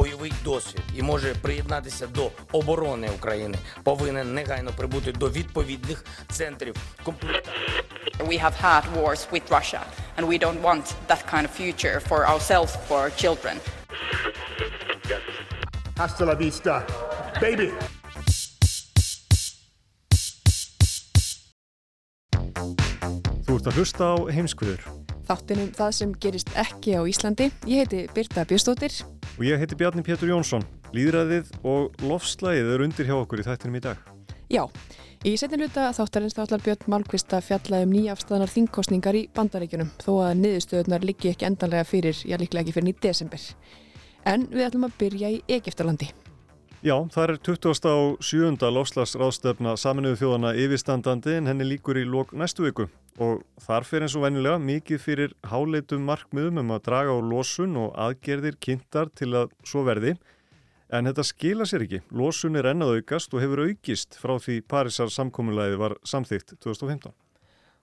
Бойовий досвід і може приєднатися до оборони України, повинен негайно прибути до відповідних центрів комплектації. We have had wars with Russia, and we don't want that kind of future for ourselves, for our children. Hasta la vista, baby! Þú ert að hlusta á heimskvöður. Þáttinum það sem gerist ekki á Íslandi. Ég heiti Birta Björstóttir. Og ég heiti Bjarni Pétur Jónsson. Líðræðið og lofslæðið er undir hjá okkur í þættinum í dag. Já, í setin hluta þáttarins þáttar Björn Malmqvist að fjalla um nýjafstæðanar þingkostningar í bandaríkjunum þó að niðurstöðunar liggi ekki endanlega fyrir, já líklega ekki fyrir í desember. En við ætlum að byrja í Egiptalandi. Já, það er 27. lofslagsráðstöfna saminuðu þjóðana yfirstandandi en henni líkur í lók næstu viku og þar fyrir eins og vennilega mikið fyrir háleitum markmiðum um að draga á losun og aðgerðir kynntar til að svo verði en þetta skila sér ekki. Losun er ennað aukast og hefur aukist frá því Parísar samkominlæði var samþygt 2015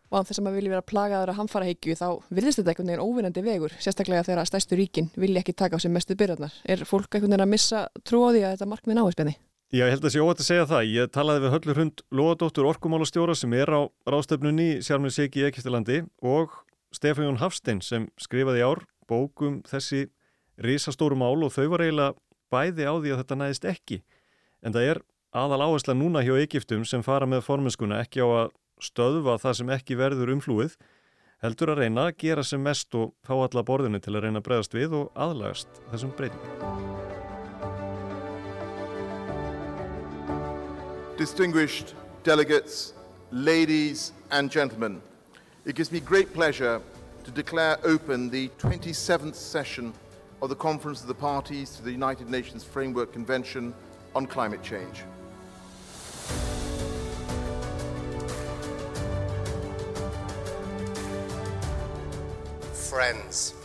og án þess að maður vilja vera plagaður að hamfara heikju þá virðist þetta einhvern veginn óvinnandi vegur sérstaklega þegar að stæstu ríkin vilja ekki taka á sig mestu byrjarnar. Er fólk einhvern veginn að missa trú á því að þetta markmið náðispenni? Já, ég held að það sé óvægt að segja það. Ég talaði við höllur hund Lóadóttur Orkumálastjóra sem er á ráðstöfnunni Sjárminn Seki í Ekistilandi og Stefán Jón Hafstein sem skrifaði ár bókum þessi risastóru mál og þau var eiginlega bæði á því að þetta næðist ekki. En það er aðal áhersla núna hjá Egiptum sem fara með forminskuna ekki á að stöðva það sem ekki verður umflúið heldur að reyna að gera sem mest og fá alla borðinu til að reyna að bregðast við og aðlagast þessum breytingum. Distinguished delegates, ladies and gentlemen, it gives me great pleasure to declare open the 27th session of the Conference of the Parties to the United Nations Framework Convention on Climate Change. Friends,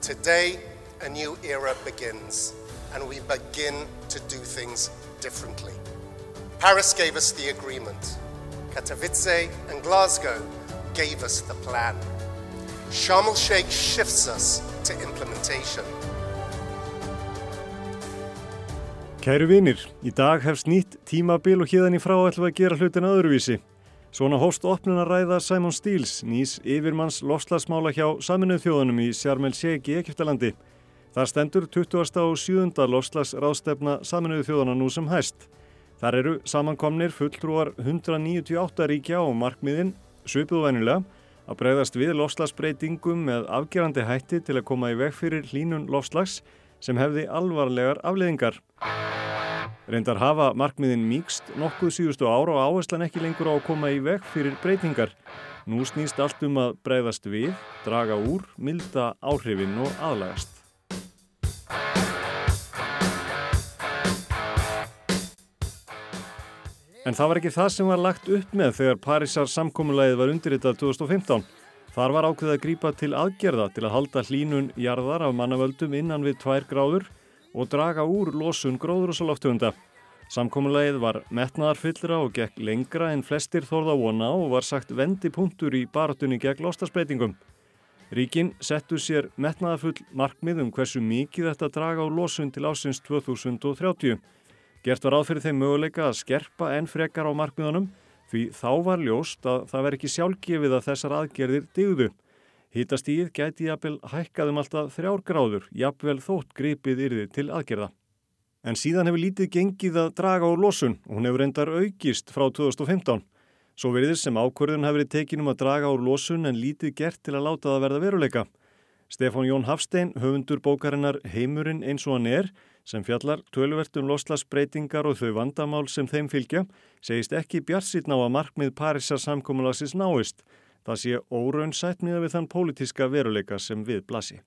today a new era begins, and we begin to do things differently. Paris gave us the agreement. Katowice and Glasgow gave us the plan. Sharm el Sheikh shifts us to implementation. Kæru vinir, í dag hefst nýtt tímabil og híðan í frá ætlum að gera hlutin öðruvísi. Svona hóst opnun að ræða Simon Steels, nýs yfirmanns lofslagsmála hjá saminuð þjóðunum í Sjarmel Sjegi, Egiptalandi. Það stendur 20. og 7. lofslagsráðstefna saminuð þjóðuna nú sem hæst. Þar eru samankomnir fulltrúar 198 ríkja og markmiðin, svipuðvænilega, að breyðast við lofslagsbreytingum með afgerandi hætti til að koma í veg fyrir hlínun lofslags sem hefði alvarlegar afleðingar. Reyndar hafa markmiðin mýgst nokkuð síðustu ára og áherslan ekki lengur á að koma í veg fyrir breytingar. Nú snýst allt um að breyðast við, draga úr, milda áhrifin og aðlagast. En það var ekki það sem var lagt upp með þegar Parísar samkómulegið var undirritað 2015. Þar var ákveð að grípa til aðgerða til að halda hlínun jarðar af mannavöldum innan við tvær gráður og draga úr losun gróðurúsaloftegunda. Samkómulegið var metnaðarfyllra og gekk lengra en flestir þorða vona og var sagt vendipunktur í baratunni gegn lostasbreytingum. Ríkin settu sér metnaðarfull markmið um hversu mikið þetta draga úr losun til ásins 2030. Gert var áfyrir þeim möguleika að skerpa enn frekar á markmiðunum því þá var ljóst að það veri ekki sjálfgefið að þessar aðgerðir digðu. Hítastíð gæti jafnvel hækkaðum alltaf þrjár gráður, jafnvel þótt gripið yrði til aðgerða. En síðan hefur lítið gengið að draga úr losun og hún hefur endar aukist frá 2015. Svo veriðir sem ákvörðun hefur verið tekinum að draga úr losun en lítið gert til að láta það verða veruleika. Stefán Jón Hafstein, höfundur bókarinnar Heimurinn eins og hann er, sem fjallar tölvert um loslasbreytingar og þau vandamál sem þeim fylgja, segist ekki bjarsitn á að markmið Parísar samkómulagsins náist. Það sé óraunsætt miða við þann pólitiska veruleika sem við blasi.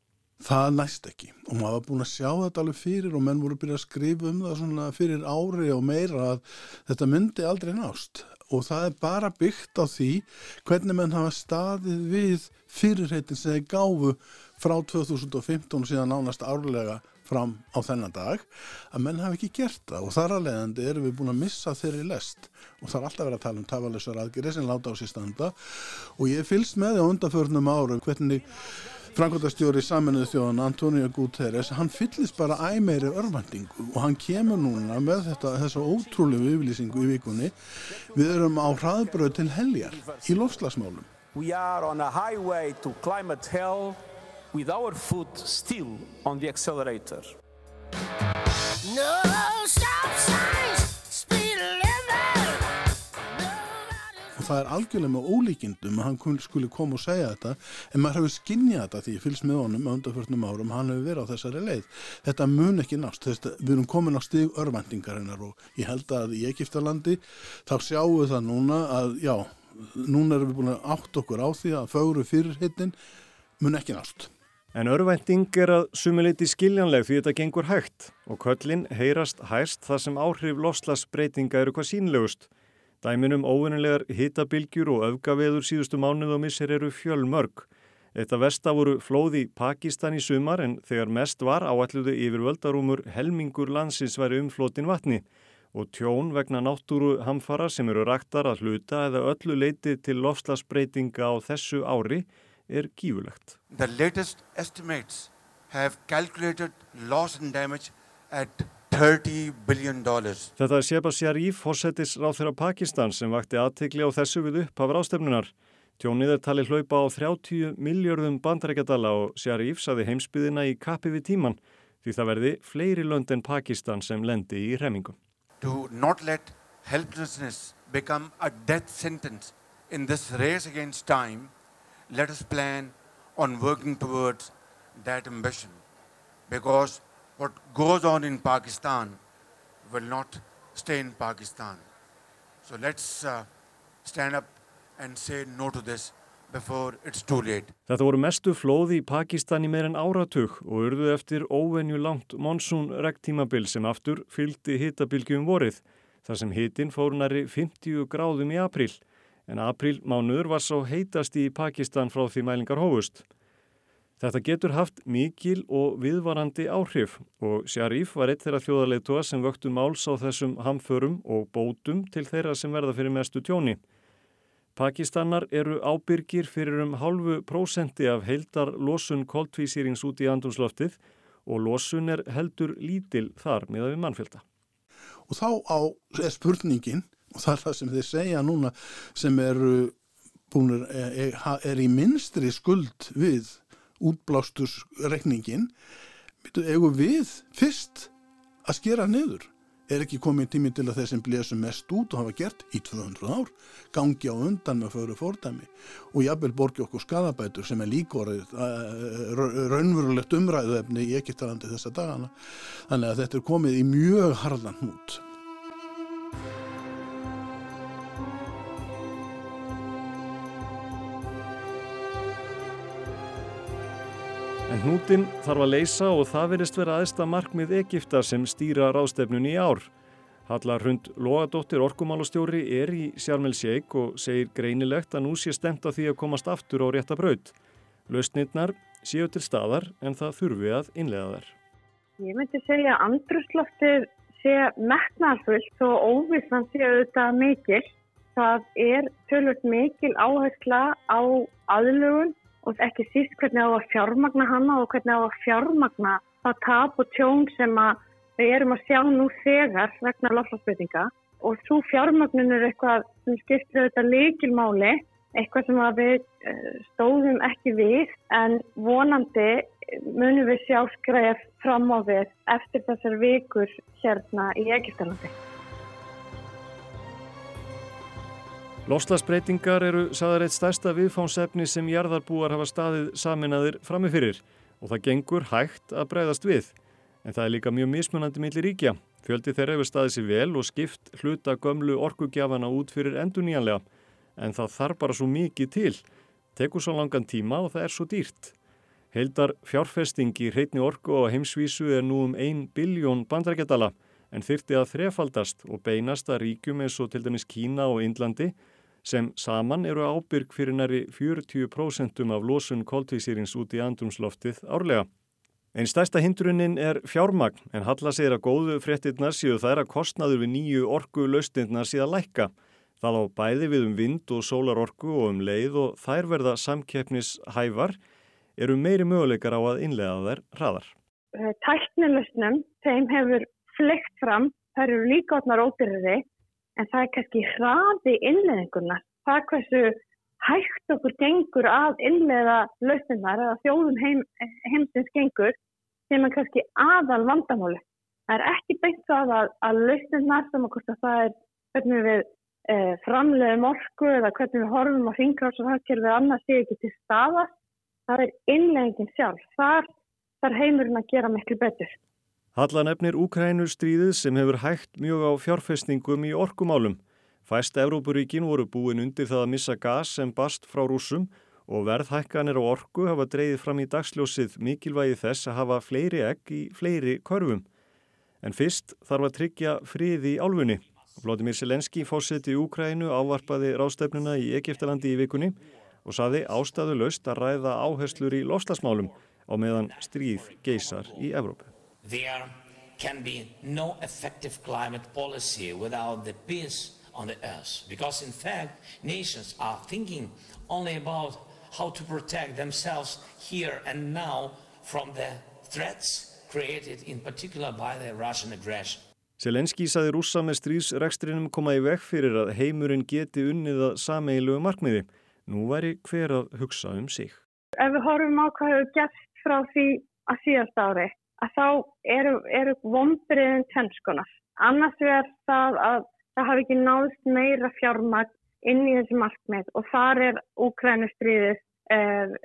það næst ekki og maður var búin að sjá þetta alveg fyrir og menn voru byrjað að skrifa um það svona fyrir ári og meira að þetta myndi aldrei nást og það er bara byggt á því hvernig menn hafa staðið við fyrirheitin sem þeir gáfu frá 2015 og síðan nánast árlega fram á þennan dag að menn hafi ekki gert það. Og þar að leiðandi erum við búin að missa þeirri lest. Og það er alltaf verið að tala um tafalusar aðgerið sem láta á sér standa. Og ég fylst með því á undanförnum árum hvernig Frankværtastjóri saminuðu þjóðan Antonio Guterres, hann fyllist bara æmeiri örvendingu og hann kemur núna með þetta, þessa ótrúlegu yfirlýsingu í vikunni. Við erum á hraðbröð til heljar í lofslagsmálum. With our foot still on the accelerator. No stop signs, speed limit. og það er algjörlega með ólíkindum að hann skuli koma og segja þetta en maður hefur skinnjað þetta því ég fylgst með honum á undanförnum árum, hann hefur verið á þessari leið þetta mun ekki nást, Þess, við erum komin á stig örvendingarinnar og ég held að í Egiptalandi þá sjáum við það núna að já, núna erum við búin að átt okkur á því að fögru fyrirhittin mun ekki nást En örvending er að sumiliti skiljanleg því þetta gengur hægt og köllin heyrast hæst þar sem áhrif loslasbreytinga eru hvað sínlegust. Dæminum óvinnilegar hitabilgjur og öfgaveður síðustu mánuð og missir eru fjölmörg. Þetta vesta voru flóð í Pakistan í sumar en þegar mest var áalluðu yfir völdarúmur helmingur landsins væri umflótin vatni og tjón vegna náttúru hamfara sem eru raktar að hluta eða öllu leiti til lofslagsbreytinga á þessu ári er gífulegt. The latest estimates have calculated loss and damage at 30 billion dollars. Þetta er Sheba Sharif, fórsetis ráð þeirra Pakistan sem vakti aðtegli á þessu við upphafur ástefnunar. Tjónið er talið hlaupa á 30 miljörðum bandarækjadala og Sharif saði heimsbyðina í kappi við tíman því það verði fleiri lönd en Pakistan sem lendi í remingum. To not let helplessness become a death sentence in this race against time let us plan on working towards that ambition because what goes on in Pakistan will not stay in Pakistan. So let's uh, stand up and say no to this before it's too late. Þetta voru mestu flóði í Pakistan í meir en áratug og urðu eftir óvenju langt monsun rektímabil sem aftur fylgdi hitabilgjum vorið þar sem hitin fór næri 50 gráðum í april en april mánuður var svo heitast í Pakistan frá því mælingar hófust. Þetta getur haft mikil og viðvarandi áhrif og Sharif var eitt þeirra þjóðarleitua sem vöktu máls á þessum hamförum og bótum til þeirra sem verða fyrir mestu tjóni. Pakistanar eru ábyrgir fyrir um hálfu prósenti af heildar losun koltvísýrings út í andrumsloftið og losun er heldur lítil þar með að við mannfjölda. Og þá á, spurningin og það er það sem þeir segja núna sem eru búinir, er, er í minstri skuld við útblástusreikningin eigum við fyrst að skera niður? Er ekki komið tími til að þeir sem blésum mest út og hafa gert í 200 ár gangi á undan með föru fórdæmi og jafnvel borgi okkur skadabætur sem er líkorið raunverulegt umræðuefni í Egiptalandi þessa dagana. Þannig að þetta er komið í mjög harðan hút hnútin þarf að leysa og það verist vera aðsta markmið Egipta sem stýra rástefnun í ár. Hallar Hund Lóadóttir orkumálastjóri er í Sjarmel Sheik og segir greinilegt að nú sé stemt að því að komast aftur á rétta braut. Lausnirnar séu til staðar en það þurfi að innlega þær. Ég myndi segja að andrusloftið sé metnarfullt og óvissan sé auðvitað mikil. Það er tölvöld mikil áhersla á aðlugun og ekki síst hvernig á að fjármagna hana og hvernig á að fjármagna það tap og tjón sem við erum að sjá nú þegar vegna lofslagsbreytinga og svo fjármagnun er eitthvað sem skiptir auðvitað líkilmáli, eitthvað sem við stóðum ekki við en vonandi munum við sjá skræð fram á við eftir þessar vikur hérna í Egiptalandi. Lofslagsbreytingar eru sagðar eitt stærsta viðfánsefni sem jarðarbúar hafa staðið saminaðir framifyrir og það gengur hægt að breyðast við. En það er líka mjög mismunandi millir ríkja. Fjöldi þeirra hefur staðið sér vel og skipt hluta gömlu orkugjafana út fyrir enduníanlega. En það þarf bara svo mikið til. Tekur svo langan tíma og það er svo dýrt. Heildar fjárfesting í hreitni orku á heimsvísu er nú um 1 biljón bandarækjadala en þyrti að þrefaldast og beinast að ríkjum eins og til dæmis Kína og Indlandi sem saman eru ábyrg fyrir næri 40% af losun koltvísýrings út í andrumsloftið árlega. Einn stærsta hindrunin er fjármagn en Halla segir að góðu fréttinnar séu þær að kostnaður við nýju orku laustinnar síðan lækka. Það á bæði við um vind og sólarorku og um leið og þær verða samkeppnishævar eru meiri möguleikar á að innlega þær hraðar. Tæknilusnum, þeim hefur fleikt fram, þær eru líka átnar ódyrriði en það er kannski hraði innleðinguna. Það er hversu hægt okkur gengur að innlega lausninnar eða þjóðum heim, heimsins gengur sem er kannski aðal vandamáli. Það er ekki beint svo að, að lausninnar sem að það er hvernig við e, framleiðum orku eða hvernig við horfum á hringráðs og hafkerfið annars sé ekki til staða. Það er innleggingin sjálf. Þar þarf heimurinn að gera miklu betur. Halla nefnir Úkrænustríðið sem hefur hægt mjög á fjárfestingum í orkumálum. Fæst Evrópuríkin voru búin undir það að missa gas sem bast frá rúsum og verðhækkanir á orku hafa dreyðið fram í dagsljósið mikilvægi þess að hafa fleiri egg í fleiri körfum. En fyrst þarf að tryggja friði í álfunni. Vladimir Selenski fórseti Úkrænu ávarpaði rástefnuna í Egiptalandi í vikunni og saði ástæðu löst að ræða áherslur í lofslasmálum á meðan stríð geysar í Evrópu. There can be no effective climate policy without the peace on the earth because in fact nations are thinking only about how to protect themselves here and now from the threats created in particular by the Russian aggression. Selenski saði rússa með stríðsrekstrinum koma í veg fyrir að heimurinn geti unnið að sameilu markmiði. Nú væri hver að hugsa um sig. Ef við horfum á hvað hefur gert frá því að síðast ári, að þá eru, eru vombriðin tennskonar. Annars verður það að það hafi ekki náðist meira fjármagn inn í þessi markmið og þar er Úkrænustriðið eh,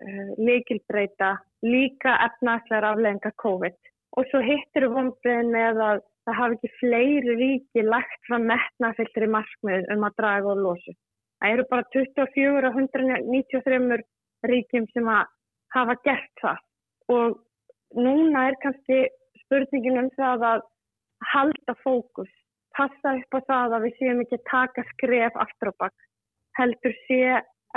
líkilbreyta líka efnaðslegar aflegginga COVID og svo hittir vonbreið með að það hafi ekki fleiri ríki lagt frá metnafyllri markmið um að draga og losu. Það eru bara 24 og 193 ríkjum sem hafa gert það og núna er kannski spurningin um það að halda fókus passa upp á það að við séum ekki að taka skref aftur á bakk. Heldur sé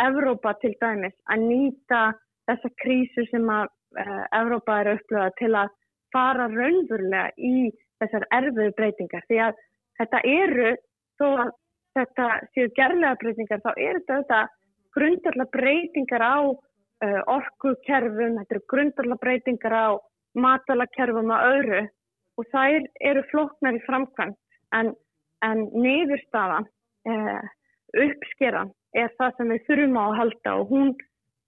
Evrópa til dæmis að nýta þessa krísu sem að uh, Evrópa er upplöðað til að fara raunverulega í þessar erfiðu breytingar. Því að þetta eru, þó að þetta séu gerlega breytingar, þá eru þetta grundarlega breytingar á uh, orkukerfum, þetta eru grundarlega breytingar á matalakerfum og öðru og þær eru floknar í framkvæmt en, en niðurstaðan, eh, uppskeran, er það sem við þurfum á að halda og hún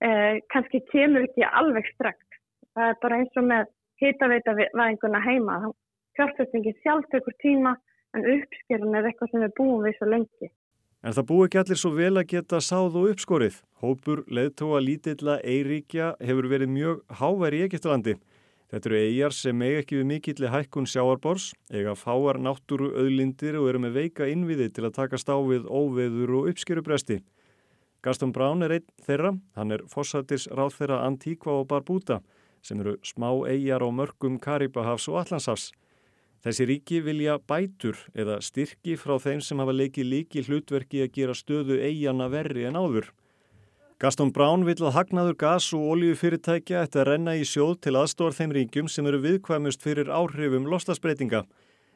eh, kannski kemur ekki alveg strekt. Það er bara eins og með hitaveita væðinguna heima. Fjárfestingin sjálf tekur tíma en uppskeran er eitthvað sem við búum við svo lengi. En það búi ekki allir svo vel að geta sáð og uppskorið. Hópur leðtóa lítilla Eiríkja hefur verið mjög háværi í Egiptalandi. Þetta eru eigjar sem eiga ekki við mikilli hækkun sjáarbors, eiga fáar náttúru auðlindir og eru með veika innviði til að taka stáfið óveður og uppskerubresti. Gaston Brown er einn þeirra, hann er fósættis ráð þeirra Antíkva og Barbuda sem eru smá eigjar á mörgum Karibahafs og Allandshafs. Þessi ríki vilja bætur eða styrki frá þeim sem hafa leikið líki hlutverki að gera stöðu eigjana verri en áður. Gaston Brown vill að hagnaður gas- og oljufyrirtækja ætti að renna í sjóð til aðstór þeim ríkjum sem eru viðkvæmust fyrir áhrifum lostasbreytinga.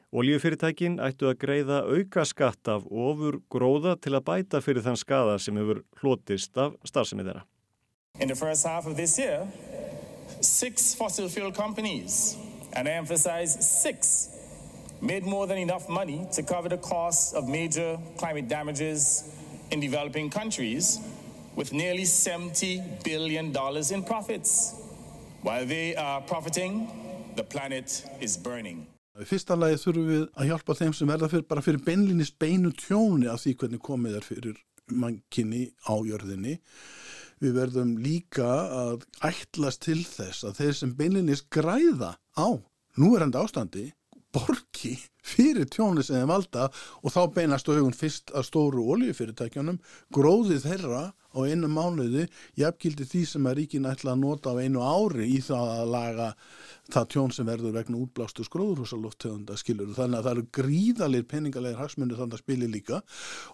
Oljufyrirtækin ættu að greiða auka skatt af ofur gróða til að bæta fyrir þann skada sem hefur hlotist af starfsemi þeirra. And I emphasize six, made more than enough money to cover the costs of major climate damages in developing countries with nearly $70 billion in profits. While they are profiting, the planet is burning. Í fyrsta lagi þurfum við að hjálpa þeim sem verða fyrir, bara fyrir beinlinnist beinu tjóni af því hvernig komið er fyrir mannkinni á jörðinni. Við verðum líka að ætlast til þess að þeir sem beinlinnist græða á núverandi ástandi borgi fyrir tjóni sem þeim valda og þá beinast augun fyrst að stóru oljufyrirtækjunum, gróði þeirra á einu mánuði, jafnkildi því sem að ríkin ætla að nota á einu ári í það að laga það tjón sem verður vegna útblástu skróðurhúsaloftegunda skilur. Þannig að það eru gríðalir peningalegir hagsmunni þannig að spili líka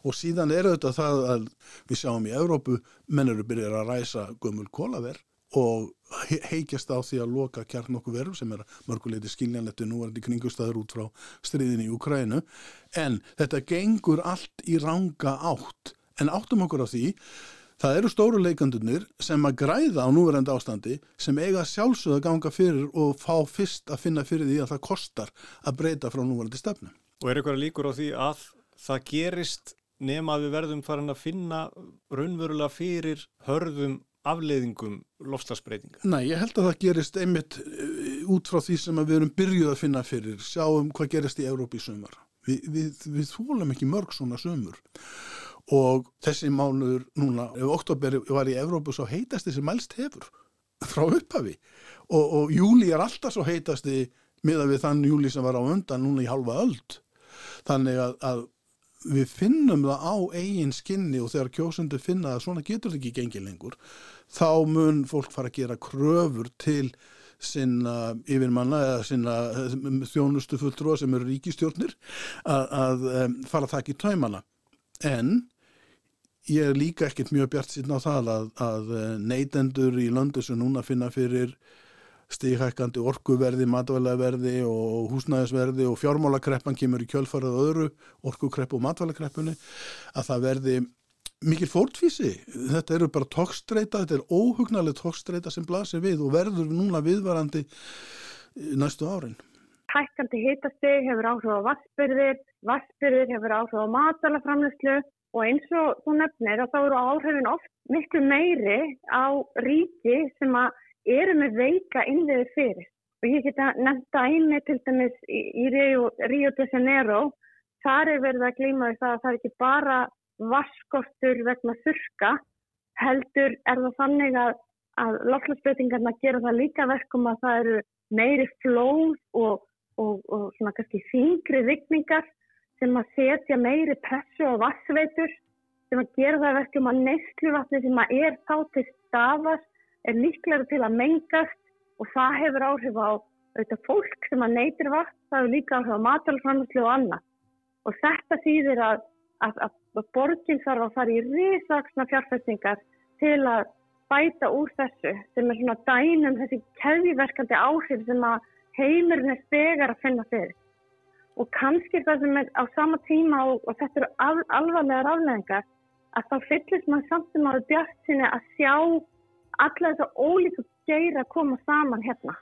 og síðan er auðvitað það að við sjáum í Evrópu menn eru byrjar að ræsa gömul kólaver og he- heikjast á því að loka kjarn okkur verum sem er mörguleiti skiljanlettu núvarandi kringustæður út frá stríðin í Ukrænu en þetta gengur allt í ranga átt en áttum okkur á því það eru stóru leikandunir sem að græða á núverandi ástandi sem eiga sjálfsögð að ganga fyrir og fá fyrst að finna fyrir því að það kostar að breyta frá núverandi stefnu. Og er eitthvað líkur á því að það gerist nema að við verðum farin að finna raunverulega fyrir hörðum afleiðingum lofslagsbreytinga? Nei, ég held að það gerist einmitt eh, út frá því sem við erum byrjuð að finna fyrir, sjáum hvað gerist í Európi sömur. Vi, við, við þólum ekki mörg svona sömur og þessi mánuður núna, ef oktober var í Európu svo heitast þessi mælst hefur frá upphafi og, og júli er alltaf svo heitasti miða við þann júli sem var á undan núna í halva öld. Þannig að, að við finnum það á eigin skinni og þegar kjósundu finna að svona getur þetta ekki gengið lengur þá mun fólk fara að gera kröfur til sinna yfirmanna eða sinna þjónustu fulltrúa sem eru ríkistjórnir að, að um, fara að taka í taumana. En ég er líka ekkert mjög bjart síðan á það að, að neytendur í löndu sem núna finna fyrir stíghækkandi orkuverði, matvælaverði og húsnæðisverði og fjármálakreppan kemur í kjölfarað öðru orkukreppu og matvælakreppunni að það verði mikil fórtvísi. Þetta eru bara tókstreita, þetta er óhugnarlega tókstreita sem blasir við og verður núna viðvarandi næstu árin. Hækkandi hitastig hefur áhrif á vassbyrðir, vassbyrðir hefur áhrif á matalaframlöslu og eins og þú nefnir að þá eru áhrifin oft miklu meiri á ríki sem að eru með veika innviði fyrir. Og ég geta nefnt dæmi til dæmis í, í Rio, Rio de Janeiro, þar er verið að við það að það er ekki bara vaskortur vegna þurka, heldur er það þannig að, að loftlagsbreytingarna gera það líka verkum að það eru meiri flóð og, og, og svona kannski þingri rigningar sem að setja meiri pressu á vassveitur sem að gera það verkum að neysluvatni sem að er þá til stafar er líklega til að mengast og það hefur áhrif á auðvitað fólk sem að neytir vatn, það hefur líka áhrif á matalframherslu og annað. Og þetta þýðir að, að, að borginn þarf að fara í risaksna fjárfæstingar til að bæta úr þessu sem er svona dænum þessi keðjiverkandi áhrif sem að heimurinn er stegar að finna fyrir. Og kannski það sem er á sama tíma og, og þetta eru al, alvarlegar afleðingar að þá fyllist maður samt sem áður bjart sinni að sjá alla þess að ólíku geira koma saman hérna.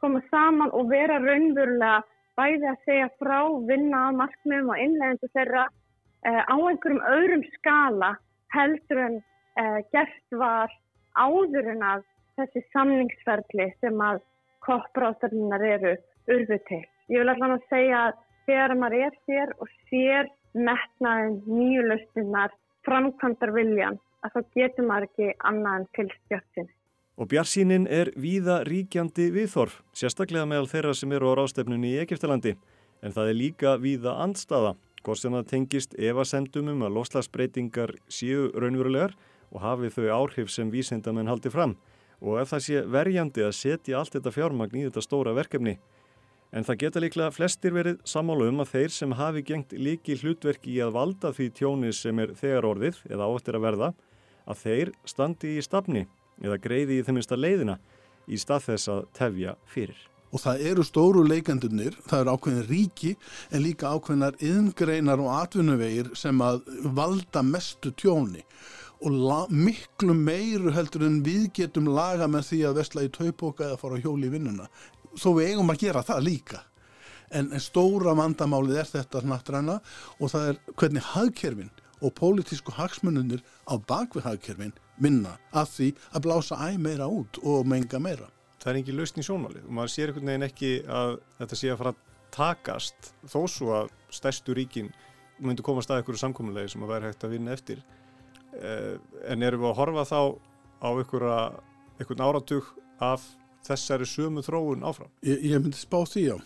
Koma saman og vera raunverulega bæði að segja frá, vinna á markmiðum og innlegendu þeirra uh, á einhverjum öðrum skala heldur en uh, gert var áður en að þessi samningsferðli sem að koppráðstöfnunar eru urðu til. Ég vil allan að segja að þegar maður er hér og sér metnaðin nýju lausninnar, framkvæmdar viljan, að þá getur maður ekki annað en fylgstjórnsin. Og bjarsínin er víða ríkjandi viðþorf, sérstaklega meðal þeirra sem eru á rástefnunni í Egiptalandi. En það er líka víða andstaða, hvort sem það tengist evasemdum um að loslasbreytingar séu raunverulegar og hafi þau áhrif sem vísindamenn haldi fram. Og ef það sé verjandi að setja allt þetta fjármagn í þetta stóra verkefni. En það geta líklega flestir verið sammálu um að þeir sem hafi gengt líki hlutverki í að valda því tjóni sem er þegar orðið eða áttir að verða, að þeir standi í stafni eða greiði í þeim einsta leiðina í stað þess að tefja fyrir. Og það eru stóru leikandunir, það eru ákveðin ríki en líka ákveðinar yðngreinar og atvinnuvegir sem að valda mestu tjóni og miklu meiru heldur en við getum laga með því að vesla í taupoka eða fara hjóli í vinnuna. Þó við eigum að gera það líka. En, en stóra vandamálið er þetta nattræna og það er hvernig hagkerfin og pólitísku hagsmununir á bakvið hagkerfin minna að því að blása æg meira út og menga meira. Það er ekki lausn í sjónvalið og maður sér einhvern veginn ekki að þetta sé að fara að takast þó svo að stærstu ríkin myndu komast að einhverju samkominlegi sem að væri hægt að vinna eftir en erum við að horfa þá á einhvern áratug af þessari sömu þróun áfram? Ég, ég myndi spá því á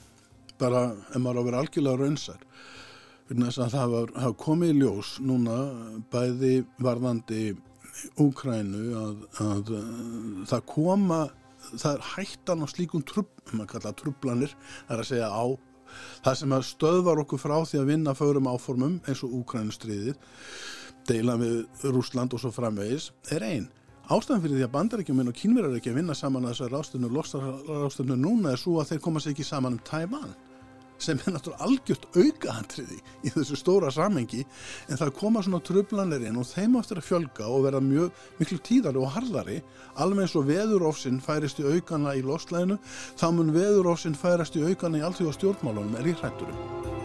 bara ef maður á að vera algjörlega raunsar það var komið í ljós núna bæði varðandi Úkrænu að, að, að það koma það er hættan á slíkum trub, maður kalla trublanir það er að segja á það sem stöðvar okkur frá því að vinna förum áformum eins og Úkrænustriðið deila við Rúsland og svo framvegis er einn Ástæðan fyrir því að bandarækjuminn og kínverðar ekki að vinna saman að þessar rástöfnu, lostarástöfnu núna er svo að þeir koma sér ekki saman um Tæman sem er náttúrulega algjört aukahandriði í þessu stóra samengi en það koma svona tröflanir inn og þeim áttur að fjölga og vera mjög miklu tíðari og harðari alveg eins og veðurófsinn færist í aukana í loslæðinu þá mun veðurófsinn færast í aukana í allþjóða stjórnmálunum er í hrætturum.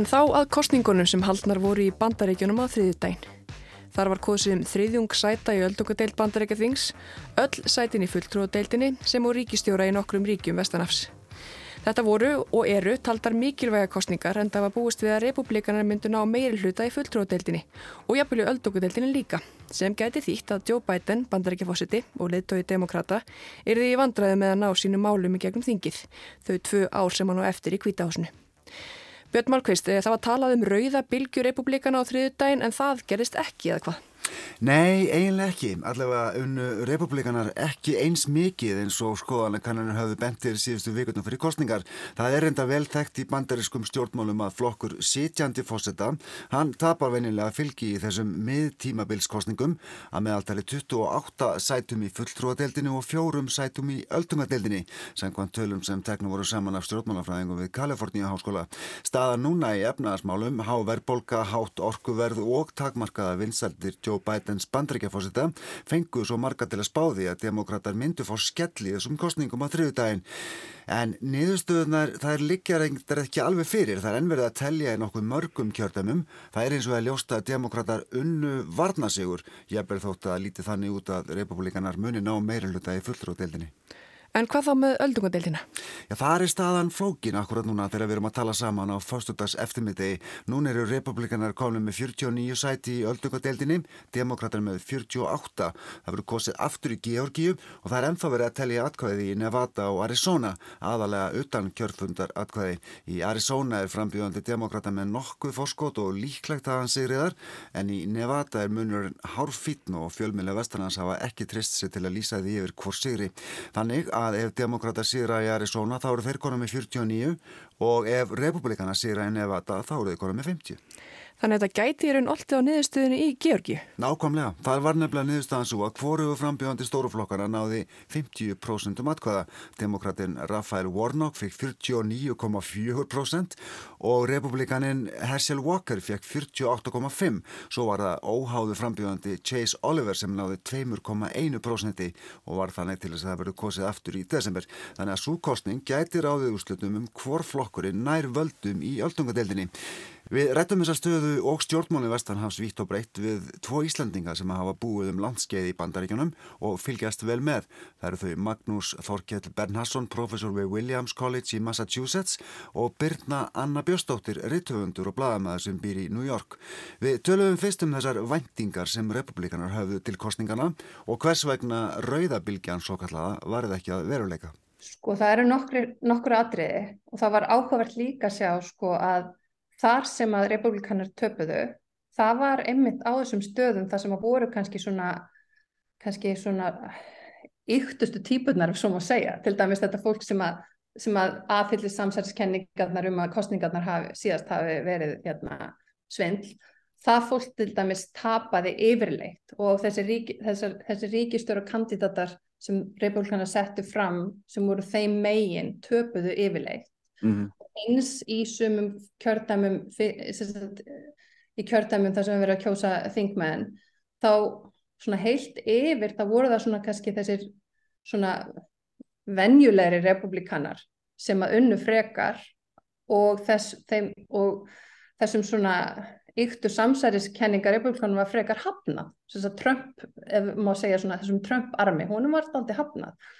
En þá að kostningunum sem haldnar voru í bandaríkjunum á þriðjudaginn. Þar var kosið um þriðjung sæta í öldungadeild bandaríkjathings, öll sætin í fulltrúadeildinni sem voru ríkistjóra í nokkrum ríkjum Vestanafs. Þetta voru og eru taldar mikilvæga kostningar en það var búist við að republikanar myndu ná meiri hluta í fulltrúadeildinni og jafnveg öldungadeildinni líka sem gæti þýtt að Joe Biden, bandaríkjafósiti og leittói demokrata er því vandraði með að ná sínu málum í gegnum þingið þau tvö ár sem hann á eftir í kvítahásinu. Björn Málkvist, eh, það var talað um rauða bylgjurepublikana á þriðudaginn en það gerist ekki eða hvað? Nei, eiginlega ekki. Allavega unnu republikanar ekki eins mikið eins og skoðanakannanir hafðu bentir síðustu vikundum fyrir kostningar. Það er enda vel þekkt í bandariskum stjórnmálum að flokkur sitjandi fósetta. Hann tapar venilega fylgi í þessum miðtímabilskostningum að meðaltali 28 sætum í fulltrúadeildinu og fjórum sætum í öldungadeildinni, samkvæmt tölum sem teknum voru saman af stjórnmálafræðingum við Kaliforníu háskóla. Staða núna í efnaðasmálum, há verbolga, hátt orkuverð og takmarkaða vinsaldir Joe Bidens bandrækjafósita fengu svo marga til að spáði að demokrater myndu fór skelli þessum kostningum á þriðudaginn. En niðurstöðunar, það er líkjar ekki alveg fyrir, það er ennverðið að tellja í nokkuð mörgum kjördamum. Það er eins og að ljósta að demokrater unnu varnasigur. Ég ber þótt að líti þannig út að republikanar muni ná meira hluta í fullróteildinni. En hvað þá með öldungadeildina? Já, það er staðan flókin akkurat núna þegar við erum að tala saman á fyrstudags eftirmiðdegi. Nún eru republikanar komin með 49 sæti í öldungadeildinni, demokrater með 48. Það verður kosið aftur í Georgíu og það er ennþá verið að tellja atkvæði í Nevada og Arizona, aðalega utan kjörfundar atkvæði. Í Arizona er frambjöðandi demokrater með nokkuð fórskot og líklegt að hann sigriðar, en í Nevada er munurinn hárfítn og fjölmjöla vestarnans hafa ekki trist sig til að lýsa því yfir hvort sigri. Þannig að ef demokrata síðra í Arizona þá eru þeir konum með 49 og ef republikana síðra í Nevada þá eru þeir konum með 50. Þannig að þetta gæti í raun alltaf á niðurstöðinu í Georgi. Nákvæmlega. Það var nefnilega niðurstaðan svo að hvoruðu frambjöðandi stóruflokkana náði 50% um atkvæða. Demokratin Raphael Warnock fikk 49,4% og republikanin Herschel Walker fikk 48,5%. Svo var það óháðu frambjöðandi Chase Oliver sem náði 2,1% og var þannig til þess að það verið kosið aftur í desember. Þannig að svo kostning gæti ráðið úrslutum um hvor flokkurinn nær völdum í öldungadeildinni. Við rættum þessa stöðu og stjórnmáli Vestanhafs vitt og breytt við tvo Íslandinga sem hafa búið um landskeið í bandaríkjunum og fylgjast vel með. Það eru þau Magnús Þorkjell Bernhasson, professor við Williams College í Massachusetts og Birna Anna Björnsdóttir, rittöfundur og bladamæður sem býr í New York. Við töluðum fyrst um þessar vendingar sem republikanar hafðu til kostningana og hvers vegna rauðabilgjan svo kallaða varði ekki að veruleika. Sko það eru nokkru atriði og það var áhugavert líka að sjá sko að þar sem að republikanar töpuðu, það var einmitt á þessum stöðum þar sem að voru kannski svona, kannski svona yktustu típunar, svo maður segja, til dæmis þetta fólk sem að, sem að aðfyllir samsæriskenningarnar um að kostningarnar hafi, síðast hafi verið hérna, svindl, það fólk til dæmis tapaði yfirleitt og þessi, ríki, þessar, þessi ríkistöru kandidatar sem republikanar settu fram sem voru þeim megin töpuðu yfirleitt. Mm -hmm eins í sumum kjördæmum í kjördæmum þar sem við verðum að kjósa þingmenn þá svona heilt yfir þá voru það svona kannski þessir svona venjulegri republikanar sem að unnu frekar og, þess, þeim, og þessum svona yktur samsæriskenningar republikanum var frekar hafnað. Trump, ef maður segja svona þessum Trump armi, hún var alltaf hafnað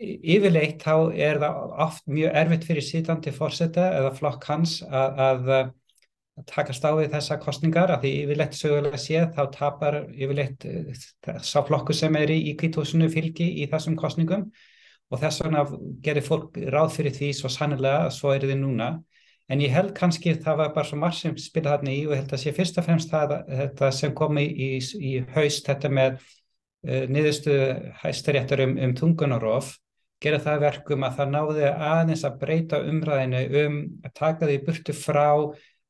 yfirleitt þá er það oft mjög erfitt fyrir sitandi fórseta eða flokk hans að, að, að takast á við þessa kostningar af því yfirleitt sögulega séð þá tapar yfirleitt uh, sá flokku sem er í, í kvítúsinu fylgi í þessum kostningum og þess vegna gerir fólk ráð fyrir því svo sannilega að svo er þið núna. En ég held kannski það var bara svo marg sem spila þarna í og held að sé fyrst og fremst það þetta sem kom í, í, haust þetta með niðurstu hæstaréttur um, um tungunarof gera það verkum að það náði aðeins að breyta umræðinu um að taka því burtu frá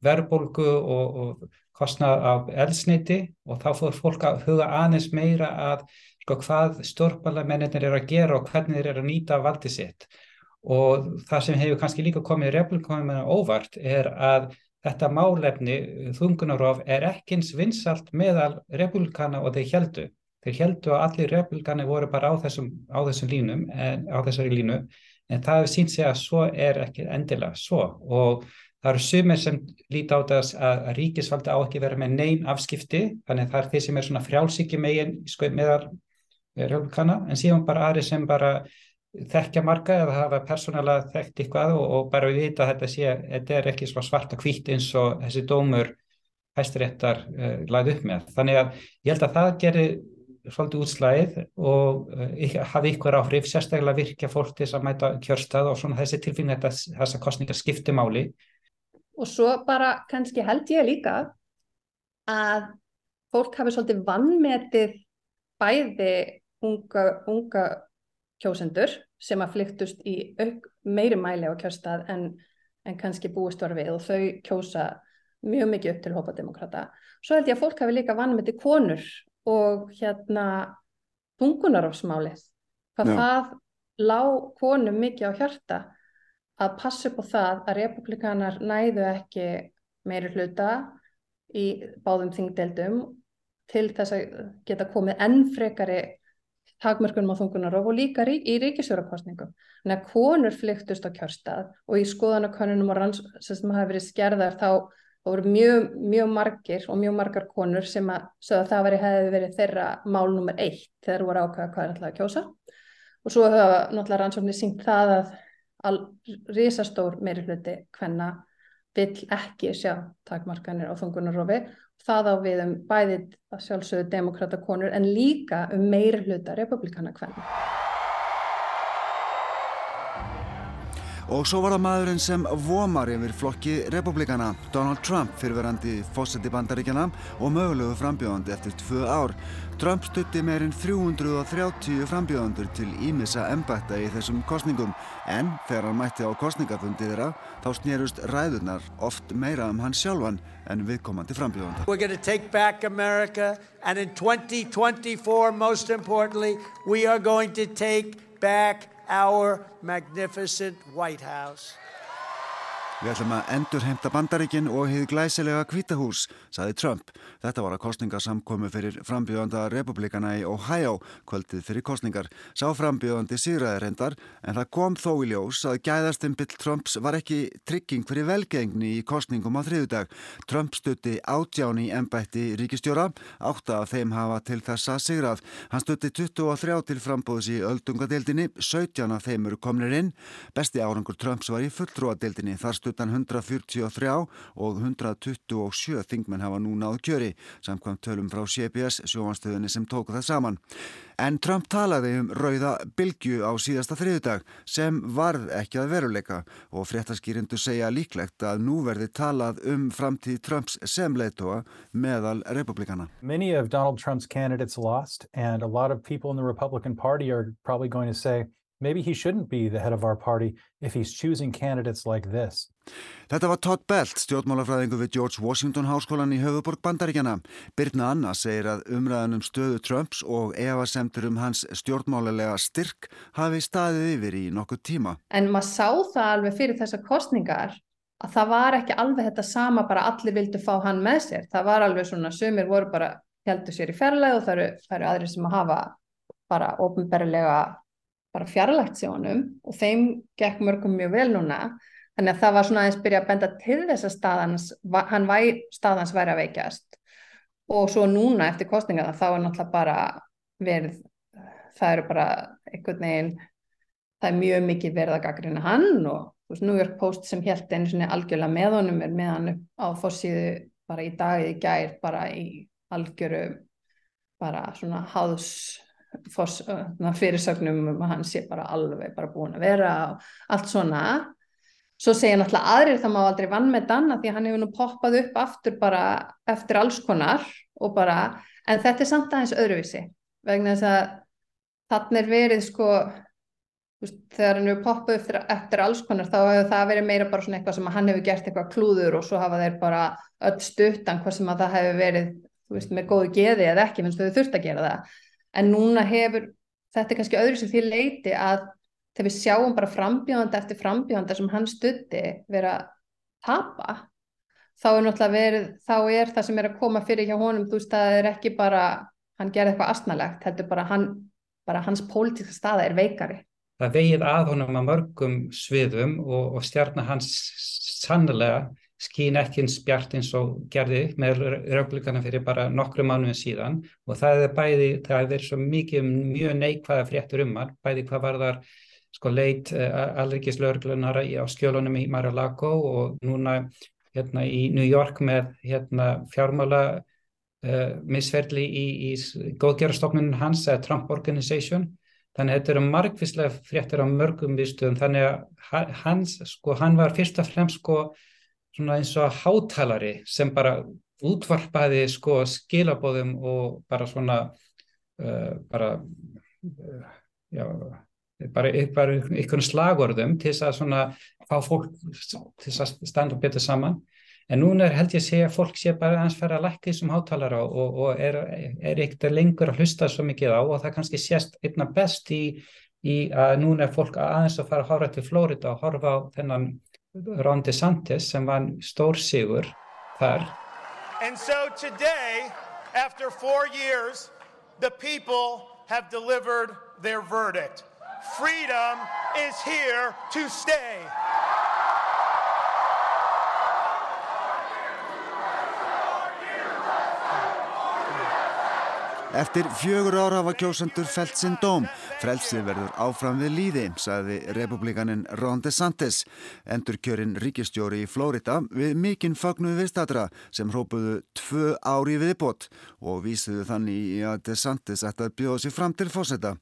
verðbólgu og, og kostnað af elsniti og þá fór fólk að huga aðeins meira að sko, hvað stórbalamennir eru að gera og hvernig þeir eru að nýta valdi sitt og það sem hefur kannski líka komið republikanum óvart er að þetta málefni þungunarof er ekki eins vinsalt meðal republikana og þeir heldu. Þeir heldu að allir republikani voru bara á þessum, á þessum línum, en, á þessari línu, en það hefur sínt sig að svo er ekki endilega svo og það eru sumir sem líti á þess að, ríkisvaldi á ekki vera með neyn afskipti, þannig að það er þeir sem er svona frjálsíki megin sko, meðal republikana, en síðan bara aðri sem bara þekkja marga eða hafa persónulega þekkt eitthvað og, og bara við vita að þetta sé, þetta er ekki svarta kvítt eins og þessi dómur hæstiréttar uh, lagði upp með. Þannig að ég held að það gerir svolítið útslæðið og uh, hafi ykkur áhrif, sérstaklega virkja fólk til að mæta kjörstað og svona þessi tilfinning að þessa kostningar skipti máli. Og svo bara kannski held ég líka að fólk hafi svolítið vannmetið bæði unga, unga kjósendur sem að flyktust í auk, meiri mæli á kjörstað en, en kannski búist var við og þau kjósa mjög mikið upp til hópademokrata. Svo held ég að fólk hafi líka vannmetið konur og hérna tungunarofsmálið. Hvað Já. það lág konum mikið á hjarta að passa upp á það að republikanar næðu ekki meiri hluta í báðum þingdeldum til þess að geta komið enn frekari takmörkunum á þungunarof og líka rík, í ríkisjórakostningum. Þannig að konur flyktust á kjörstað og í skoðanakonunum og ranns sem hafa verið skerðar þá voru mjög, mjög margir og mjög margar konur sem að, að það veri, hefði verið þeirra mál nummer eitt þegar voru ákvæða hvað er alltaf að kjósa. Og svo hafa náttúrulega rannsóknir syngt það að all, risastór meiri hluti hvenna vill ekki sjá takmarkanir á þungunarofi það á við um bæðið sjálfsögðu demokrata konur en líka um meir hluta republikana hvernig. Og svo var það maðurinn sem vomar yfir flokki republikana, Donald Trump, fyrirverandi fósetti bandaríkjana og mögulegu frambjóðandi eftir tvö ár. Trump stutti meirinn 330 frambjóðandur til ímissa embætta í þessum kostningum en þegar hann mætti á kostningafundi þeirra þá snýrust ræðurnar oft meira um hann sjálfan en viðkomandi frambjóðanda. We're going to take back America and in 2024 most importantly we are going to take back our magnificent White House. Við ætlum að endur heimta bandaríkin og hefði glæsilega kvítahús, saði Trump. Þetta var að kostningarsamkomi fyrir frambjöðanda republikana í Ohio kvöldið fyrir kostningar. Sá frambjöðandi síraði reyndar en það kom þó í ljós að gæðastimpill Trumps var ekki trygging fyrir velgengni í kostningum á þriðudag. Trump stutti átjáni ennbætti ríkistjóra, átta af þeim hafa til þessa sigrað. Hann stutti 23 til frambóðs í öldungadeildinni, 17 af þeim eru komnir inn. Besti árangur Trumps var í fulltrúadeildinni, þar stutti utan 143 og 127 þingmenn hafa nú náðu kjöri, samkvæmt tölum frá CBS sjóanstöðinni sem tóku það saman. En Trump talaði um rauða bylgju á síðasta þriðudag sem varð ekki að veruleika og fréttaskýrindu segja líklegt að nú verði talað um framtíð Trumps sem leittóa meðal republikana. Many of Donald Trump's candidates lost and a lot of people in the Republican Party are probably going to say maybe he shouldn't be the head of our party if he's choosing candidates like this. Þetta var Todd Belt, stjórnmálafræðingu við George Washington Háskólan í höfuborg Bandaríkjana. Birna Anna segir að umræðan um stöðu Trumps og efasemtur um hans stjórnmálega styrk hafi staðið yfir í nokkuð tíma. En maður sá það alveg fyrir þessar kostningar að það var ekki alveg þetta sama bara allir vildu fá hann með sér. Það var alveg svona, sömur voru bara heldur sér í fjarlæð og það eru, það eru aðri sem að hafa bara ofnberlega bara fjarlægt sig honum og þeim gekk mörgum mjög vel núna. Þannig að það var svona aðeins byrja að benda til þess að staðans, hann væ, staðans væri að veikjast. Og svo núna eftir kostninga þá er náttúrulega bara verið það eru bara einhvern veginn það er mjög mikið verið að gaggrina hann og þú veist, New York Post sem held einu svona algjörlega með honum er með hann á fórsíðu bara í dag í gær bara í algjöru bara svona háðs fyrirsögnum um að hann sé bara alveg bara búin að vera og allt svona. Svo segja náttúrulega aðrir það má aldrei vann með danna því hann hefur nú poppað upp aftur bara eftir alls konar og bara, en þetta er samt aðeins öðruvísi vegna þess að þannig er verið sko þegar hann hefur poppað eftir, eftir alls konar þá hefur það verið meira bara svona eitthvað sem hann hefur gert eitthvað klúður og svo hafa þeir bara öll stuttan hvað sem að það hefur verið veist, með góðu geði eða ekki minnst þau þurft að gera það en núna hefur þetta er kannski öðru sem því leiti að þegar við sjáum bara frambjóðanda eftir frambjóðanda sem hann stutti vera að tapa þá er náttúrulega verið, þá er það sem er að koma fyrir hjá honum, þú veist, það er ekki bara hann gerði eitthvað astnalegt, heldur bara hann, bara hans pólitíska staða er veikari. Það vegið að honum að mörgum sviðum og, og stjarnar hans sannlega skín ekki eins bjart eins og gerði með rauglíkana fyrir bara nokkru mánuðin síðan. Og það er bæði, það er verið svo mikið mjög neikvæða fréttur um hann, bæði hvað var þar sko leit uh, alrikiðslauglunar á skjölunum í Mar-a-Lago og núna hérna í New York með hérna fjármála uh, misferðli í, í góðgerastofnunum hans, Trump Organization. Þannig að þetta eru margvíslega fréttir á mörgum viðstöðum. Þannig að hans, sko, hann var fyrst og fremst sko svona eins og hátalari sem bara útvarpaði sko skilabóðum og bara svona uh, bara uh, já, bara, bara einhvern slagorðum til þess að svona fá fólk til þess að standa betur saman. En núna er, held ég að segja að fólk sé bara aðeins fara að lækka þessum hátalara og, og er, er ekkert lengur að hlusta svo mikið á og það kannski sést einna best í, í að núna er fólk aðeins að fara að horfa til Flórida og horfa á þennan Ron DeSantis sem var stór sigur þar. And so today, after four years, the people have delivered their verdict. Freedom is here to stay. Eftir fjögur ára hafa kjósendur felt sinn dóm. Frelsið verður áfram við líði, sagði republikaninn Ron DeSantis. Endur kjörinn ríkistjóri í Flórida við mikinn fagnuð viðstatra sem hrópuðu tvö ári viðbót og vísuðu þannig í að DeSantis ætti að bjóða sér fram til fósetta.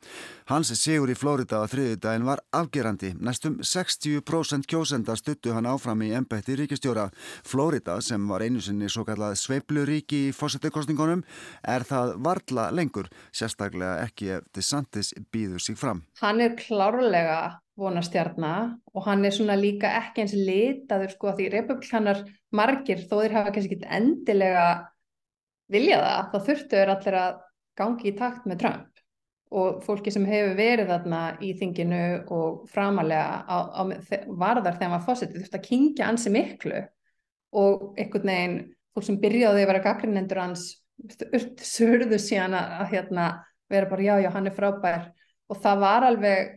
Hans sigur í Flórida á þriðudaginn var afgerandi. Næstum 60% kjósenda stuttu hann áfram í embætti ríkistjóra. Flórida, sem var einu sinni svo kallað sveipluríki í fósettakostingunum, er það varla tala lengur, sérstaklega ekki ef DeSantis býður sig fram. Hann er klárlega vonastjarnar og hann er svona líka ekki eins litaður sko því republikanar margir þó þeir hafa kannski ekki endilega viljað það, þá þurftu er allir að gangi í takt með Trump og fólki sem hefur verið þarna í þinginu og framalega á, á, varðar þegar maður fósiti þurftu að kingja ansi miklu og einhvern veginn fólk sem byrjaði að vera gaggrinnendur hans surðu síðan að, að hérna, vera bara já, já, hann er frábær. Og það var alveg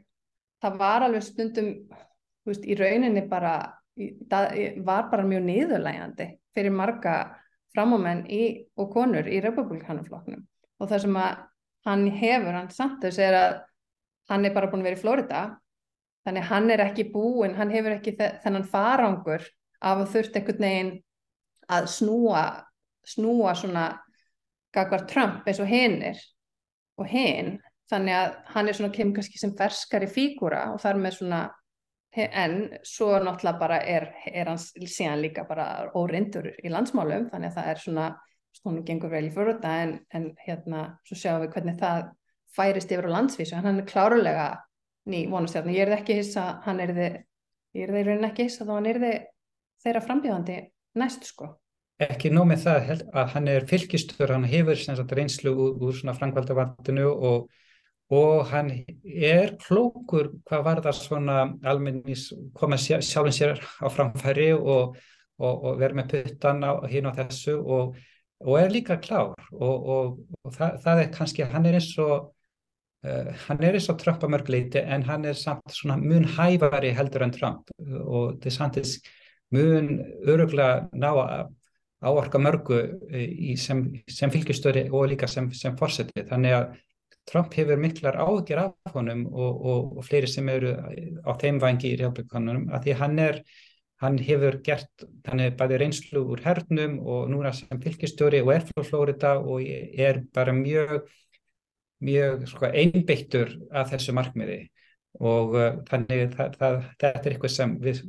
það var alveg stundum veist, í rauninni bara það var bara mjög niðurlægandi fyrir marga framámenn og konur í republikanuflokknum og það sem að hann hefur, hann samt þess er að hann er bara búin að vera í Florida þannig hann er ekki búin, hann hefur ekki þennan farangur af að þurft einhvern veginn að snúa snúa svona gagvar Trump eins og hinn er og hinn, þannig að hann er svona kemur kannski sem ferskari fígúra og þar með svona en svo náttúrulega bara er, er hans síðan líka bara órindur í landsmálum, þannig að það er svona stónum gengur vel í fyrröta en, en hérna, svo sjáum við hvernig það færist yfir á landsvísu, hann er klárulega ný vonastjárn, ég er ekki hissa hann er þið, ég er þið raunin ekki hissa þá hann er þið þeirra frambjöðandi næst sko ekki nóg með það að hann er fylgistur, hann hefur reynslu úr, úr frangvaldavandinu og, og hann er klókur hvað var það svona almennis koma sjálfin sér á framfæri og, og, og vera með puttan á hinn og þessu og er líka klár og það, það er kannski, hann er eins og uh, hann er eins og Trump að mörgleiti en hann er samt svona mun hæfari heldur en Trump og samt mun öruglega ná að áorka mörgu e, í, sem, sem fylgjastöri og líka sem, sem fórseti. Þannig að Trump hefur miklar áhyggjur af honum og, og, og fleiri sem eru á þeim vangi í republikanunum að því hann er hann hefur gert, hann er bæði reynslu úr hernum og núna sem fylgistjóri og er frá Flórida og er bara mjög mjög sko, einbeittur af þessu markmiði og uh, þannig það, það, þetta er eitthvað sem við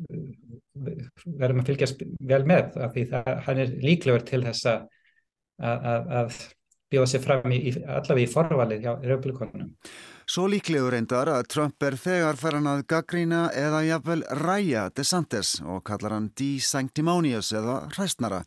verðum að fylgjast vel með af því það, hann er líklegur til þess að, að, að bjóða sér fram í, allavega í forvalið hjá republikonunum. Svo líklegur reyndar að Trump er þegar farin að gaggrína eða jafnvel ræja DeSantis og kallar hann de-sanctimonious eða hræstnara.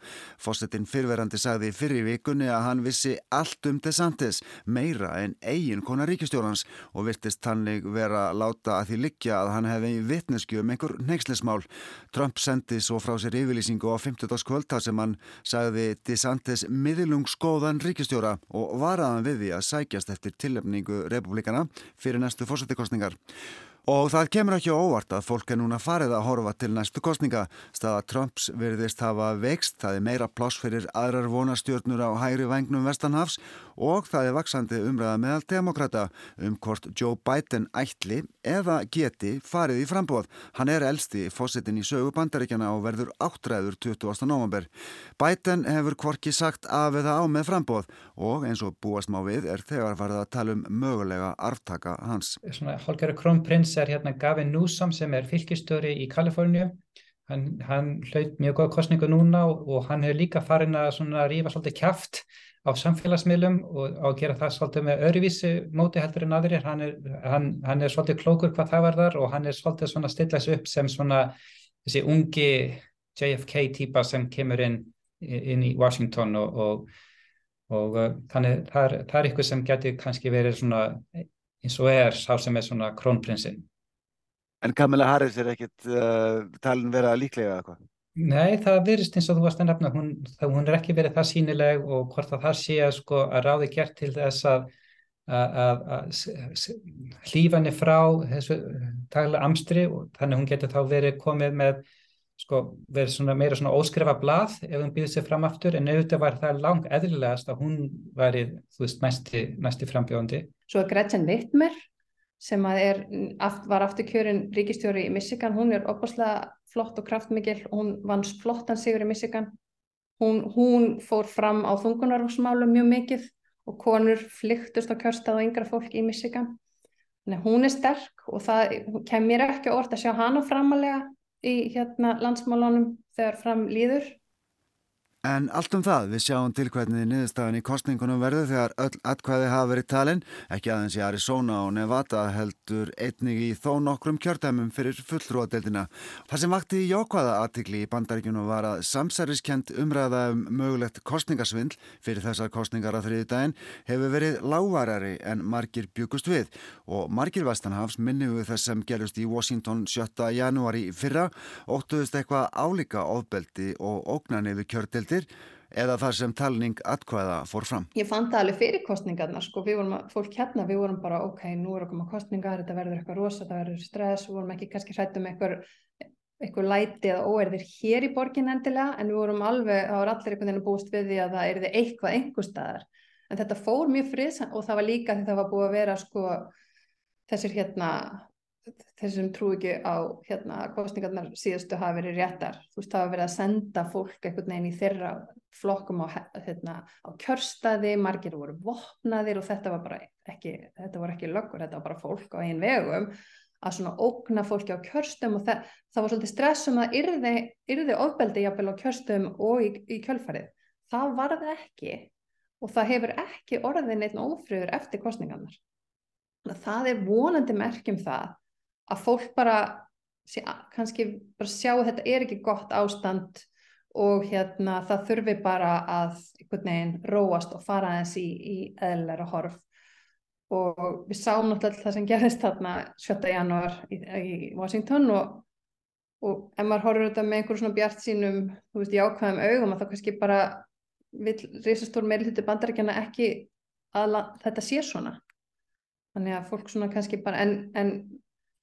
Fossettinn fyrverandi sagði fyrir vikunni að hann vissi allt um DeSantis, meira en eigin konar ríkistjórnans og virtist hannig vera láta að því liggja að hann hefði vittnesku um einhver neykslismál. Trump sendi svo frá sér yfirlýsingu á 50. kvölda sem hann sagði DeSantis miðlungsgóðan ríkistjóra og varaðan við því að sækjast eftir tilöfningu republikana fyrir næstu fórsettikostningar. Og það kemur ekki óvart að fólk er núna farið að horfa til næstu kostninga. Staða Trumps virðist hafa veikst, það er meira pláss fyrir aðrar vonastjórnur á hægri vengnum Vestanhafs og það er vaksandi umræða meðal demokrata um hvort Joe Biden ætli eða geti farið í frambóð. Hann er elsti fósittin í sögu bandaríkjana og verður áttræður 20. november. Biden hefur hvorki sagt af eða á með frambóð og eins og búast má við er þegar farið að tala um mögulega arftaka hans. Svona hálfgerður krónprins er hérna Gavin Newsom sem er fylgistöri í Kaliforníu. Hann, hann hlaut mjög góð kostningu núna og, og hann hefur líka farin að rífa svolítið kæft á samfélagsmiðlum og að gera það svolítið með öruvísi móti heldur en aðrir. Hann er, hann, hann er svolítið klókur hvað það var þar og hann er svolítið svona stillast upp sem svona þessi ungi JFK típa sem kemur inn, inn í Washington og, og, og þannig það er, það er eitthvað sem getur kannski verið svona eins og er sá sem er svona krónprinsinn. En Kamala Harris er ekkit uh, talin vera líklega eitthvað? Nei, það virðist eins og þú varst að nefna, hún, það, hún er ekki verið það sínileg og hvort að það sé að, sko, að ráði gert til þess að, að, að hlýfa henni frá þessu daglega amstri og þannig hún getur þá verið komið með sko, verið svona meira svona óskrifa blað ef hún býður sér fram aftur en auðvitað var það lang eðlilegast að hún væri, þú veist, næsti, næsti frambjóðandi. Svo er Gretchen Wittmer sem er, var afturkjörin ríkistjóri í Michigan, hún er opaslega flott og kraftmikil, hún vann flottan sigur í Michigan, hún, hún fór fram á þungunarfsmálum mjög mikið og konur flyktust á kjörstað og yngra fólk í Michigan. Þannig hún er sterk og það kemur ekki orð að sjá hana framalega í hérna landsmálunum þegar fram líður En allt um það, við sjáum til hvernig niðurstafan í kostningunum verður þegar öll atkvæði hafa verið talin, ekki aðeins í Arizona og Nevada heldur einnig í þó nokkrum kjördæmum fyrir fullrúadeildina. Það sem vakti í jókvaða aðtikli í bandaríkunum var að samsæriskend umræða um mögulegt kostningasvindl fyrir þessar kostningar á þriði daginn hefur verið lávarari en margir bjúkust við og margir vestanhafs minni við þess sem gerust í Washington 7. janúari fyrra óttuðust eitthvað álíka ofbeldi og ógnan yfir kjördeild heimildir eða þar sem talning atkvæða fór fram. Ég fann það alveg fyrir kostningarna, sko, við vorum, fólk hérna, við vorum bara, ok, nú er okkur með kostningar, þetta verður eitthvað rosa, þetta verður stress, við vorum ekki kannski hrættum eitthvað, eitthvað læti eða óerðir hér í borgin endilega, en við vorum alveg, það var allir einhvern veginn búist við því að það erði eitthvað einhver staðar, en þetta fór mjög friðs og það var líka því það var búið að vera, sko, þessir hérna, þeir sem trú ekki á hérna kostningarnar síðustu hafa verið réttar. Þú veist hafa verið að senda fólk einhvern veginn í þeirra flokkum á, hérna, á kjörstaði, margir voru vopnaðir og þetta var bara ekki þetta voru ekki löggur, þetta var bara fólk á einn vegum að svona ógna fólki á kjörstum og það, það var svolítið stressum að yrði, yrði ofbeldi jafnvel á kjörstum og í, í kjölfarið. Það var það ekki og það hefur ekki orðin einn ófröður eftir kostningarnar það er vonandi merkjum það að fólk bara sé, kannski bara sjá að þetta er ekki gott ástand og hérna það þurfi bara að einhvern veginn róast og fara aðeins í, í eðlæra horf og við sáum náttúrulega það sem gerðist þarna 7. janúar í, í Washington og, og ef maður horfur þetta með einhverjum svona bjart sínum þú veist, í ákvæðum augum að það kannski bara vil reysastór meilhutti bandarækjana ekki að þetta sé svona þannig að fólk svona kannski bara en, en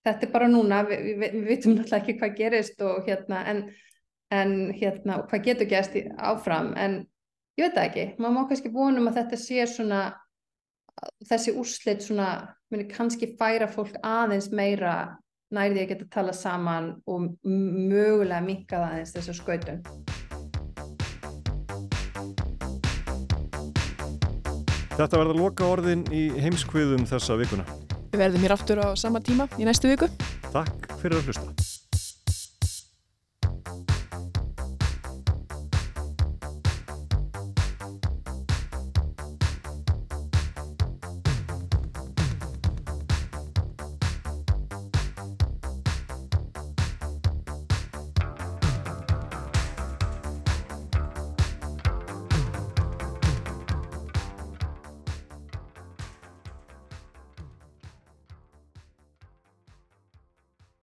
þetta er bara núna, við, við, við vitum náttúrulega ekki hvað gerist og hérna en, en hérna og hvað getur gerst áfram en ég veit það ekki, maður má kannski vonum að þetta sé svona þessi úrslit svona muni kannski færa fólk aðeins meira nærði að geta tala saman og mögulega minka það aðeins þessu skautun. Þetta verða loka orðin í heimskviðum þessa vikuna. Við verðum hér aftur á sama tíma í næstu viku. Takk fyrir að hlusta.